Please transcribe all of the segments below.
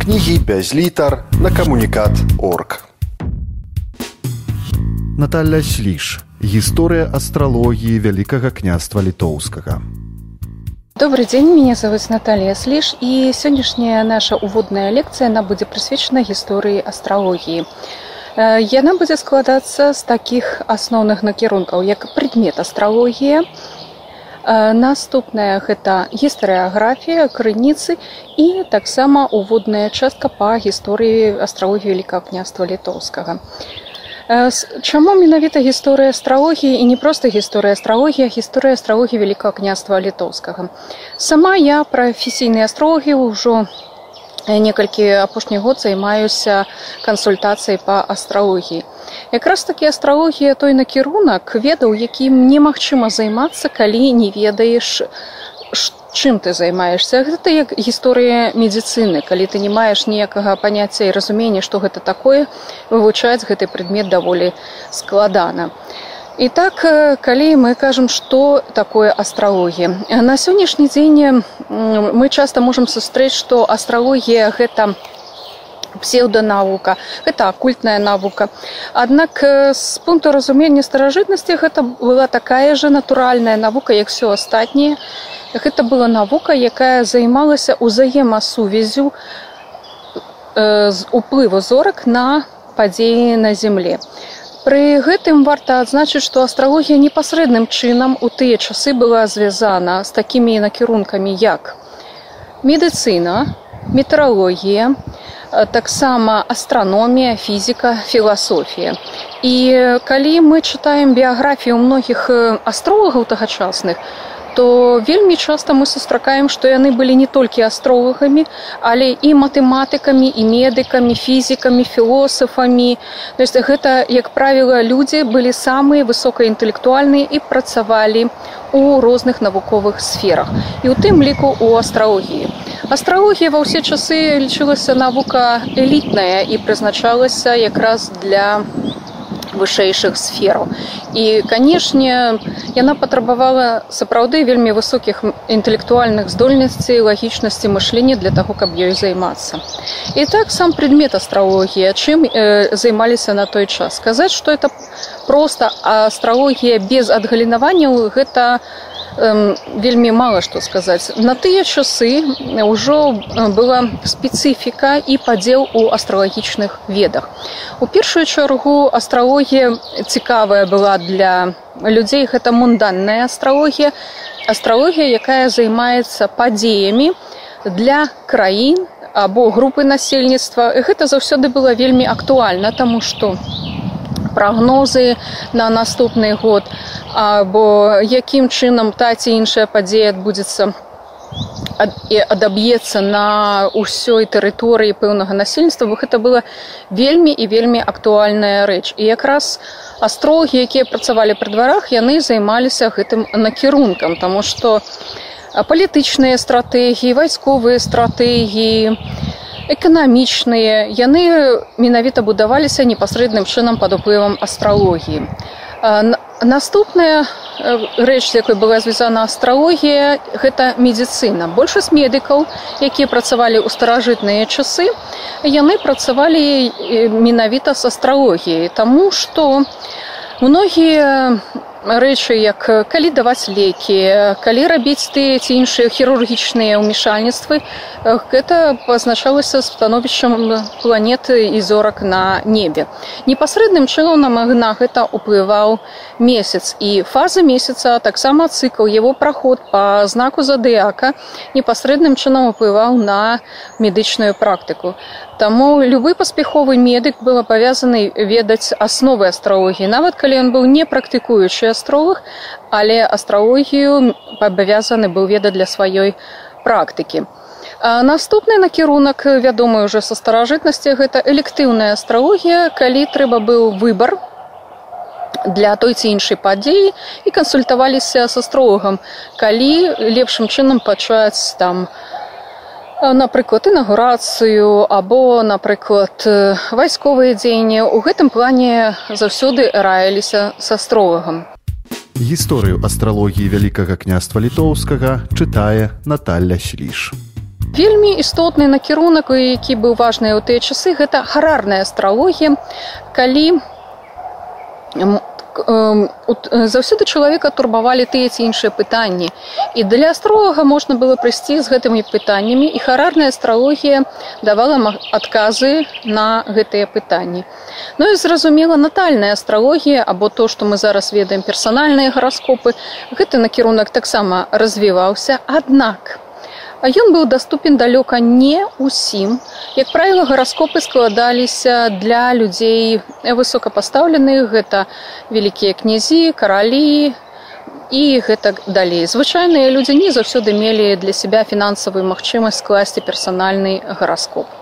кнігі без літар на камунікат орг. Наталля Сліш. Гісторыя астралогіі вялікага княства літоўскага. Добрый день, меня зовут Наталья Слиш, и сегодняшняя наша уводная лекция, она будет присвячена истории астрологии. Яна будзе складацца з такіх асноўных накірункаў, як предмет астралогія, наступная гэта гістарыяграфія крыніцы і таксама уводная частка па гісторыі астралогіі вялікага княства літоўскага. Чаму менавіта гісторыя астралогіі і не проста гісторыя астралогія, гісторыя астралогіі вялікага княства літоўскага. Сама я прафесійныя астрологі ўжо некалькі апошні год займаюся кансультацыяй па астралогіі. Якраз такі астралогія той накірунак ведаў, якім немагчыма займацца, калі не ведаеш, чым ты займаешься. Гэта як гісторыя медыцыны, калі ты не маеш ніякага паняцця і разумення, што гэта такое, вывучаць гэты прадмет даволі складана. І так калі мы кажам, што такое астралогія. На сённяшні дзень мы часта можам сустрэць, што астралогія гэта псеўданаука, гэта акультная навука. Аднак з пункту разумення старажытнасці гэта была такая же натуральная навука, як все астатніе. Гэта была навука, якая займалася ўзаемасувязю з уплыву зорак на падзеі на земле. Пры гэтым варта адзначыць, што астралогія непасрэдным чынам у тыя часы была звязана з такімі накірункамі як медыцына, метралогія, таксама астраномія, фізіка, філасофія. І калі мы чытаем біяграфію многіх астролагаў тагачасных, то вельмі часта мы сустракаем, што яны былі не толькі астролагамі, але і матэматыкамі і медыкамі, фізікамі, філосафамі. То есть гэта, як правіла, людзі былі самыя высокаінтэлектуальныя і працавалі у розных навуковых сферах. І ў тым ліку у астралогіі. Астралогія ва ўсе часы лічылася навука элітная і прызначалася якраз для вышэйшых сфераў. І канешне, яна патрабавала сапраўды вельмі высокіх інтэлектуальных здольнасцей лагічнасці мышлення для таго, каб ёй займацца. І так сам предмет астралогія, чым э, займаліся на той час. сказаць, што это проста астралогія без адгалінаванняў гэта вельмі мала што сказаць. На тыя часы ўжо была спецыфіка і падзел у астралагічных ведах. У першую чаргу астралогія цікавая была для людзей гэта мунданная астралогія, астралогія, якая займаецца падзеямі для краін або групы насельніцтва. Гэта заўсёды было вельмі актуальна, таму што прагнозы на наступны год або якім чынам та ці іншая падзея адбудзецца адаб'ецца на ўсёй тэрыторыі пэўнага насельніцтва бо гэта была вельмі і вельмі актуальная рэч. І якраз астрологі якія працавалі пры дварах яны займаліся гэтым накірункам тому что палітычныя стратэгіі вайсковыя стратэгіі эканамічныя яны менавіта будаваліся непасрэдным чынам пад уплывам астралогіі наступная рэч якой была звязана астралогія гэта медыцына большасць медыкаў якія працавалі ў старажытныя часы яны працавалі менавіта з астралогіяй таму што многія рэчы як калі даваць лекі калі рабіць тыя ці іншыя хірургічныя ўмешальніцтвы гэта пазначалася становішчам планеты і зорак на небе. Непасрэдным чынам на магна гэта ўплываў месяц і фаза месяца таксама цыкл его праход по знаку задыяка непасрэдным чынам уплываў на медычную практыку. Таму любы паспяховы медык был абавязаны ведаць асновы астралогіі нават калі ён быў не практыкуючы астролог, але астралогію абавязаны быў веда для сваёй практыкі. Наступны накірунак вядомы ўжо са старажытнасці гэта электыўная астралогія, калі трэба быў выбар для той ці іншай падзеі і кансультаваліся з астролагам, калі лепшым чынам пачаць там, напрыклад інагурацыю або напрыклад вайсковыя дзеянні у гэтым плане заўсёды раіліся с астролагам гісторыю астралогіі вялікага княства літоўскага чытае Наталля сліш вельмі істотны накірунак які быў важны ў тыя часы гэта харарная астралогія калі заўсёды чалавека турбавалі тыя ці іншыя пытанні. І для астролага можна было прыйсці з гэтымі пытаннямі і харарная астралогія давала адказы на гэтыя пытанні. Ну і зразумела натальная астралогія або то што мы зараз ведаем персанальныя гараскопы гэты накірунак таксама развіваўся. Аднак ён быў даступен далёка не ўсім. Як правіла, гараскопы складаліся для людзей высокапастаўленых, гэта вялікія князі, каралі і гэтак далей. Звычайныя людзі не заўсёды мелі для сябе фінансавую магчымасць скласці персанальны гараскоп.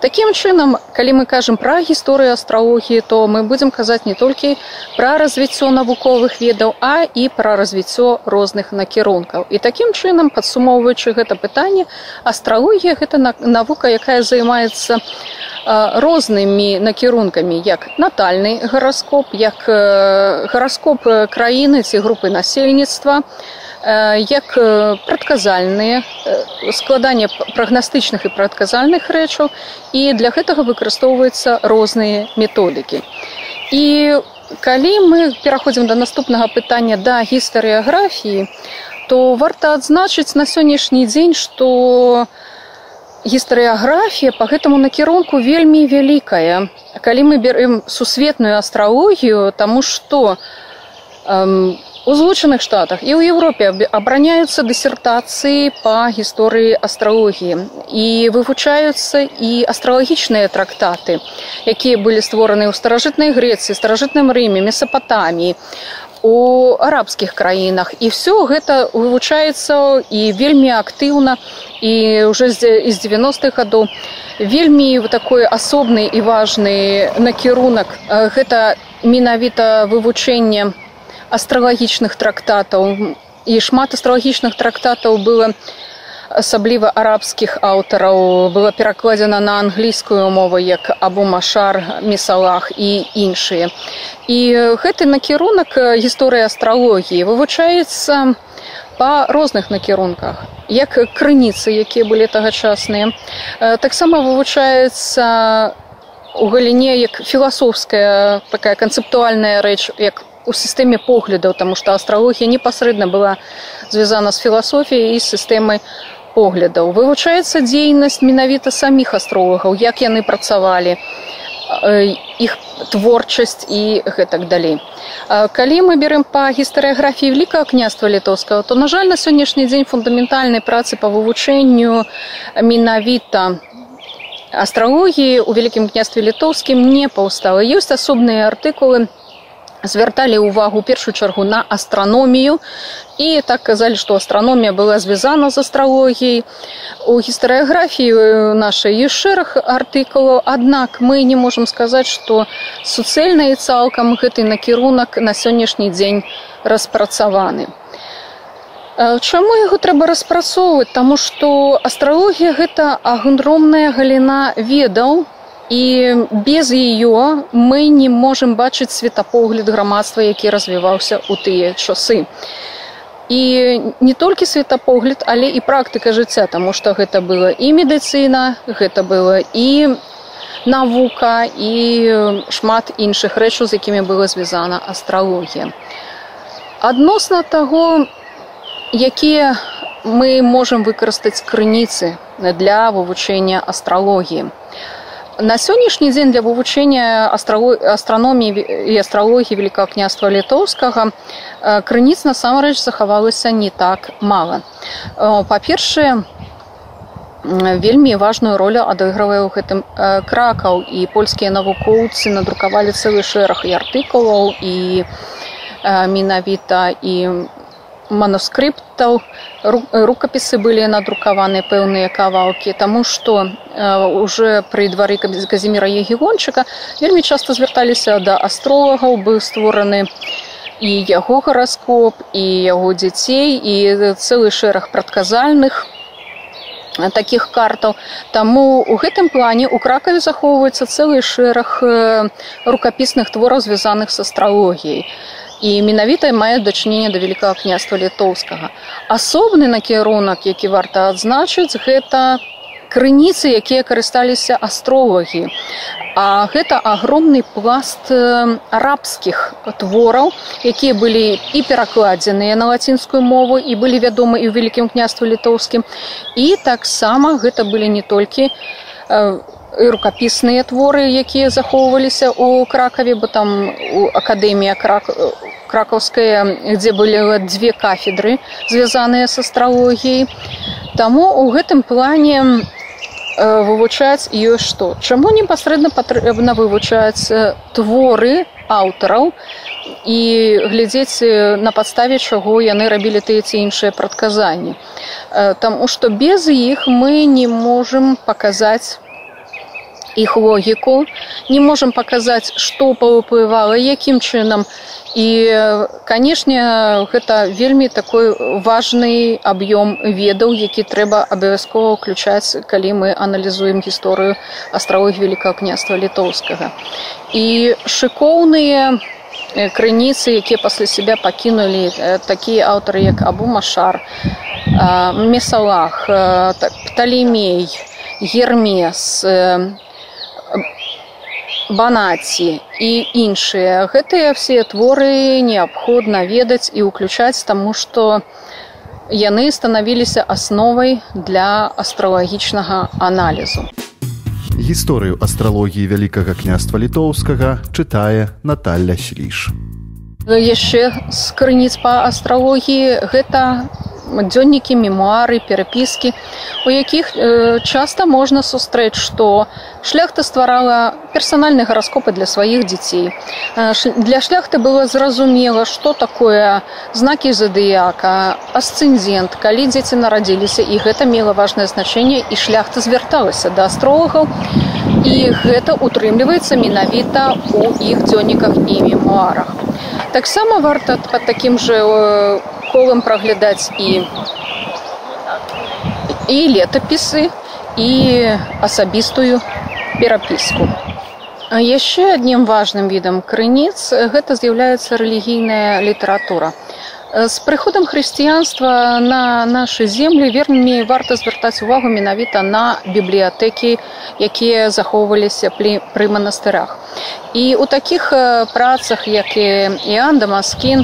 Такім чынам, калі мы кажам пра гісторыю астралогіі, то мы будзем казаць не толькі пра развіццё навуковых ведаў, а і пра развіццё розных накірункаў. І такім чынам, падсумоўваючы гэта пытанне, астралогія гэта навука, якая займаецца рознымі накірункамі, як натальны гараскоп, як гараскоп краіны ці групы насельніцтва, як прадказальныя складанне прагнастычных і прадказальных рэчаў і для гэтага выкарыстоўваюцца розныя методыкі. І калі мы пераходзім да наступнага пытання да гістарыяграфіі, то варта адзначыць на сённяшні дзень, што гістарыяграфія па гэтаму накірунку вельмі вялікая. Калі мы берем сусветную астралогію, таму што У злучаных штатах і ў Еўропе абараняюцца дысертацыі па гісторыі астралогіі і вывучаюцца і астралагічныя трактаты, якія былі створаны ў старажытнай Грэцыі, старажытным рыме, месапатаміі, у арабскіх краінах. І все гэта вывучаецца і вельмі актыўна і уже з 90-х гадоў вельмі такой асобны і важны накірунак. Гэта менавіта вывучэнне, астралагічных трактатаў. І шмат астралагічных трактатаў было асабліва арабскіх аўтараў было перакладзена на англійскую мову як абу машар месалах і іншыя. І гэты накірунак гісторыі астралогіі вывучаецца па розных накірунках як крыніцы якія былі тагачасныя. Таксама вывучаецца у галіне як філасофская такая канцэптуальная рэч як у сістэме поглядаў, таму што астралогія непасрэдна была звязана з філасофіяй і сістэмай поглядаў. Вывучаецца дзейнасць менавіта саміх астролагаў, як яны працавалі іх творчасць і гэтак далей. Калі мы берем па гістарыяграфіі великкага княства літоўскага, то на жаль на сённяшні дзень фундаментальнай працы па вывучэнню менавіта астралогіі у вялікім княстве літоўскім не паўстала. ёсць асобныя артыкулы, звярталі ўвагу першую чаргу на астраномію. І так казалі што астраномія была звязана з астралогіяй. У гістарыяграфіі нашай ёсць шэраг артыкулаў. Аднак мы не можемм сказаць што суцэльна і цалкам гэты накірунак на сённяшні дзень распрацаваны. Чаму яго трэба распрацоўваць? Таму што астралогія гэта агромная галіна ведаў і без ее мы не можемм бачыць светапогляд грамадства які развіваўся ў тыя часы і не толькі светапогляд але і практыка жыцця тому что гэта было і медыцына гэта было і навука і шмат іншых рэчаў з якімі была звязана астралогія адносна таго якія мы можемм выкарыстаць крыніцы для вывучэння астралогіі На сённяшні дзень для вывучэння астраноміі і астралогіі великкага княства літоўскага крыніц насамрэч захавалася не так мала. Па-першае, вельмі важную ролю адыгрывае ў гэтым кракаў і польскія навукоўцы надрукавалі цэлы шэраг і артыкулаў і менавіта і манускрыптаў рукапісы былі надрукаваны пэўныя кавалкі таму што уже пры двары казіміра егігончыка вельмі часта звярталіся да астролагаў быў створаны і яго гараскоп і яго дзяцей і цэлы шэраг прадказальных таких картаў. Таму у гэтым плане у кракаве захоўваецца цэлы шэраг рукапісных твораў звязаных з астралогіяй і менавіта мае дачыненне да вялікага княства літоўскага. Асобны накірунак які варта адзначыць гэта крыніцы якія карысталіся астролагі а гэта агромны пласт арабскіх твораў якія былі і перакладзеныя на лацінскую мову і былі вядомы і ў вялікім княстве літоўскім. І таксама гэта былі не толькі і рукапісныя творы якія захоўваліся ў кракаве бо там у акадэмія крак кракаўская дзе былі дзве кафедры звязаныя з астралогіяй Таму у гэтым плане вывучаць ёсць што. Чаму непасрэдна патрэбна вывучаць творы аўтараў і глядзець на падставе чаго яны рабілі тыя ці іншыя прадказанні? Таму што без іх мы не можам паказаць іх логіку не можам паказаць што паўплывала якім чынам. І канешне гэта вельмі такой важны аб'ём ведаў які трэба абавязкова ўключаць калі мы аналізуем гісторыю астравых вялікага княства літоўскага. І шыкоўныя крыніцы якія пасля себя пакінулі такія аўтары як абу машар месалах пталемей гермес банаці і іншыя. Гэтыя все творы неабходна ведаць і ўключаць таму што яны станавіліся асновай для астралагічнага аналізу. Гісторыю астралогіі вялікага княства літоўскага чытае Наталля шліш. Яшчэ з крыніц па астралогіі гэта дзённікі мемуары перапіскі у якіх э, часта можна сустрэць што шляхта стварала персанальныя гараскопы для сваіх дзяцей. Для шляхты было зразумела што такое знакі задыяка асцэндент калі дзеці нарадзіліся і гэта мела важнае значэнне і шляхта звярталася да астролагаў і гэта утрымліваецца менавіта у іх дзённіках і мемуарах таксама варта под такім у э, колам праглядаць і і летапісы і асабістую перапіску. Яшчэ адным важным відам крыніц гэта з'яўляецца рэлігійная літаратура. З прыходам хрысціянства на нашы землі вернымі варта звяртаць увагу менавіта на бібліятэкі, якія захоўваліся пры манастырах. І ў такіх працах, як і Іанда Маскін,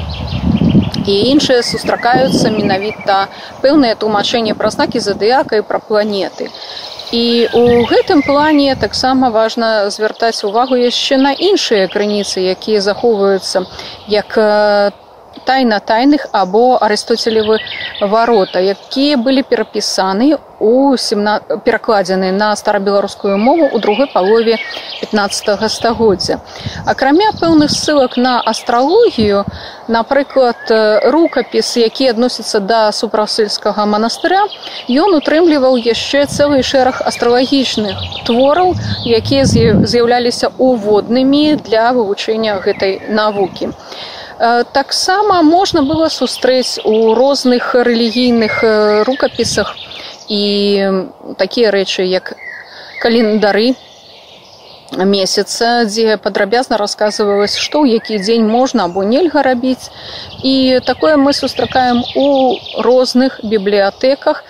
і іншыя сустракаюцца менавіта пэўныя тлумачэнні пра знакі задыяка і пра планеты. І у гэтым плане таксама важна звяртаць увагу яшчэ на іншыя крыніцы, якія захоўваюцца як тайна тайных або арыстоцелевы варота, якія былі перапісаны у 17... перакладзены на старабеларускую мову ў другой палове 15 стагоддзя. Акрамя пэўных ссылак на астралогію, напрыклад, рукапіс, які адносіцца да супрасыльскага манастыря, ён утрымліваў яшчэ цэлы шэраг астралагічных твораў, якія з'яўляліся уводнымі для вывучэння гэтай навукі. Э, таксама можна было сустрэць у розных рэлігійных рукапісах і такія рэчы як календары месяца дзе падрабязна расказвалось што ў які дзень можна або нельга рабіць. І такое мы сустракаем у розных бібліятэках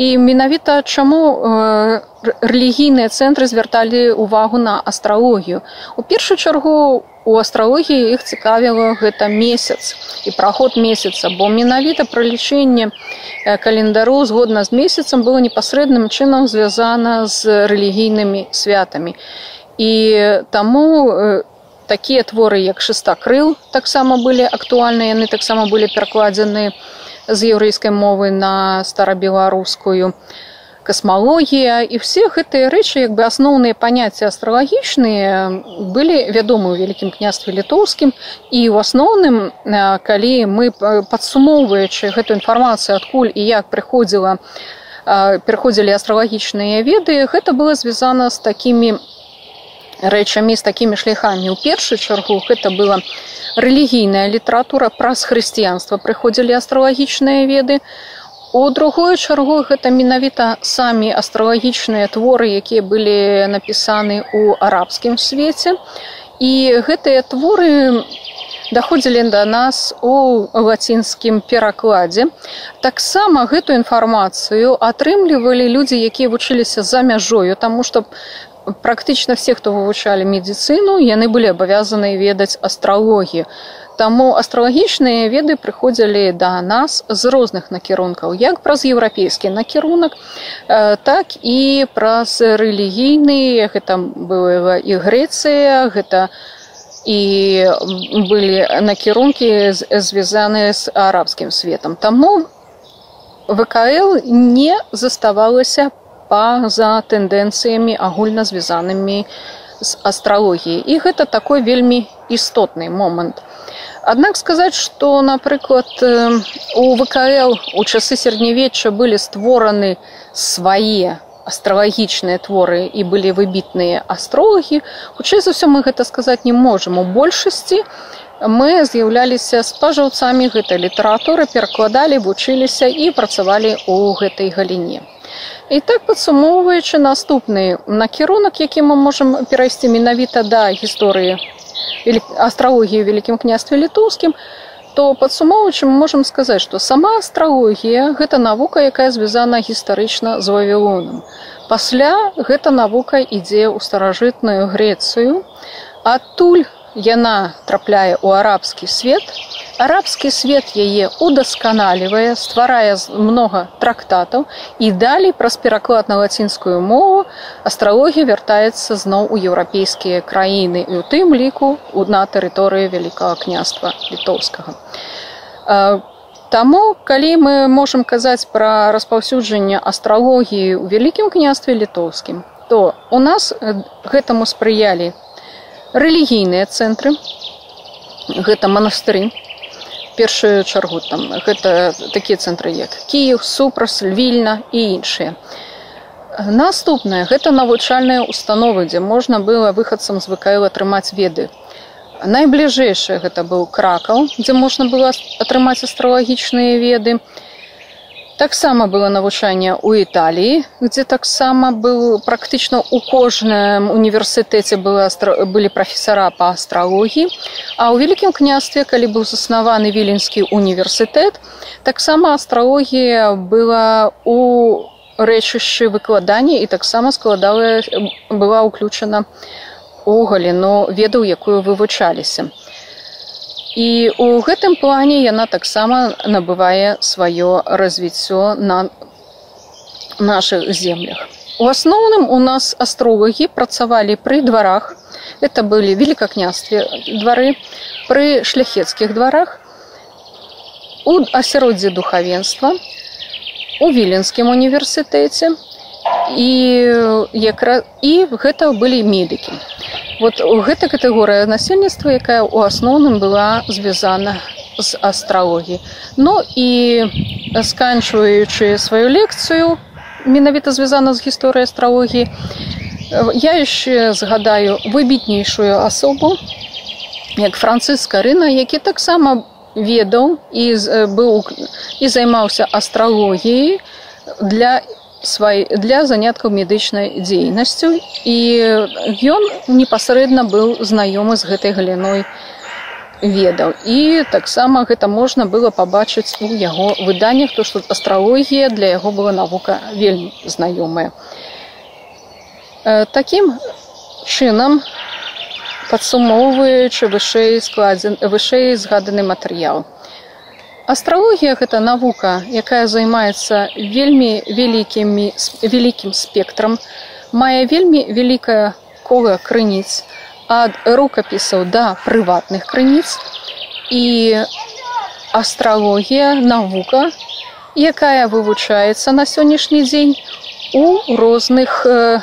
і менавіта чаму рэлігійныя цэнтры звярталі ўвагу на астралогію? У першую чаргу у астралогіі іх цікавіла гэта месяц і праход месяца бо менавіта пралічэнне календару згодна з месяцам было непасрэдным чынам звязана з рэлігійнымі святамі. І таму такія творы як шестакрыл таксама былі актуальныя яны таксама былі перакладзены з еўрэйскай мовы на старабеларускую. Касмалогія і все гэтыя рэчы як бы асноўныя паняцці астралагічныя былі вядомы ў вялікім княстве літоўскім. І ў асноўным калі мы падсумоўваючы гэту інфармацыю адкуль і як прыходзіла пераходзілі астралагічныя веды гэта было звязана з такімі рэчамі з такімі шляхамі ў першую чаргу гэта была рэлігійная літаратура праз хрысціянства прыходзілі астралагічныя веды у У другую чаргу гэта менавіта самі астралагічныя творы, якія былі напісаны ў арабскім свеце. І гэтыя творы даходзілі да нас у лацінскім перакладзе. Таксама гэту інфармацыю атрымлівалі людзі, якія вучыліся за мяжою, таму што практычна все, хто вывучалі медыцыну, яны былі абавязаны ведаць астралогію. Таму астралагічныя веды прыходзілі да нас з розных накірункаў, як праз еўрапейскі накірунак, так і праз рэлігійны, гэта была і Грэцыя, гэта і былі накірункі звязаныя з арабскім светам. Таму ВКЛ не заставалася па-за тэндэнцыямі агульна звязанымі з астралогіяй. І гэта такой вельмі істотны момант. Аднак сказаць, што, напрыклад, у ВКЛ у часы сярэднявечча былі створаны свае астралагічныя творы і былі выбітныя астролагі. Хутчэй за ўсё мы гэта сказаць не можам. У большасці мы з'яўляліся спажыўцамі гэтай літаратуры, перакладалі, вучыліся і працавалі ў гэтай галіне. І так падсумоўваючы наступны накірунак, які мы можам перайсці менавіта да гісторыі астралогію вялікім княстве літоўскім то падсумоўваючы мы можам сказаць што сама астралогія гэта навука якая звязана гістарычна з вавілоном пасля гэта навука ідзе ў старажытную грецыю адтуль яна трапляе ў арабскі свет арабскі свет яе удасканалівае стварае многа трактатаў і далей праз пераклад на лацінскую мову астралогія вяртаецца зноў у еўрапейскія краіны і у тым ліку на тэрыторыі вялікага княства літоўскага. Таму калі мы можам казаць пра распаўсюджанне астралогіі ў вялікім княстве літоўскім то у нас гэтаму спрыялі рэлігійныя цэнтры гэта манастыры першую чаргу там. Гэта такія цэнтры як кіев супрас вільна і іншыя. Наступнае гэта навучальныя установы дзе можна было выхадцам з вКл атрымаць веды. Найбліжэйшае гэта быў кракаў дзе можна было атрымаць астралагічныя веды таксама было навучанне ў італіі где таксама быў практычна у кожным універсітэце было былі прафесара па астралогіі. А ў вялікім княстве калі быў заснаваны віленскі універсітэт таксама астралогія была у рэчышчы выкладання і таксама складала была ўключана у галіну ведаў якую вывучаліся І у гэтым плане яна таксама набывае сваё развіццё на нашых землях. У асноўным у нас астролагі працавалі пры дварах. Это былі великакнястве двары пры шляхецкіх дварах, у асяроддзе духавенства, у віленскім універсітэце і, якра... і гэта былі медыкі вот гэта катэгорыя насельніцтва якая ў асноўным была звязана з астралогіі. Ну і сканчваючы сваю лекцыю менавіта звязана з гісторыяй астралогіі я яшчэ згадаю выбітнейшую асобу як францыска рына які таксама ведаў і быў і займаўся астралогіяй для свай для заняткаў медычнай дзейнасцю. І ён непасрэдна быў знаёмы з гэтай галіной ведаў. І таксама гэта можна было пабачыць у яго выданнях то што астралогія для яго была навука вельмі знаёмая. Такім чынам падсумоўваючы вышэй складзен вышэй згаданы матэрыял Астралогія гэта навука, якая займаецца вельмі вялікімі вялікім спектрам, мае вельмі вялікае кола крыніц ад рукапісаў да прыватных крыніц і астралогія навука, якая вывучаецца на сённяшні дзень у розных э,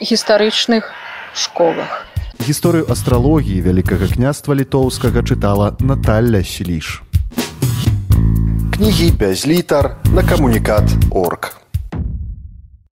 гістарычных школах. Гісторыю астралогіі вялікага княства літоўскага чытала Наталля Селіш кнігі без літар на камунікат орг.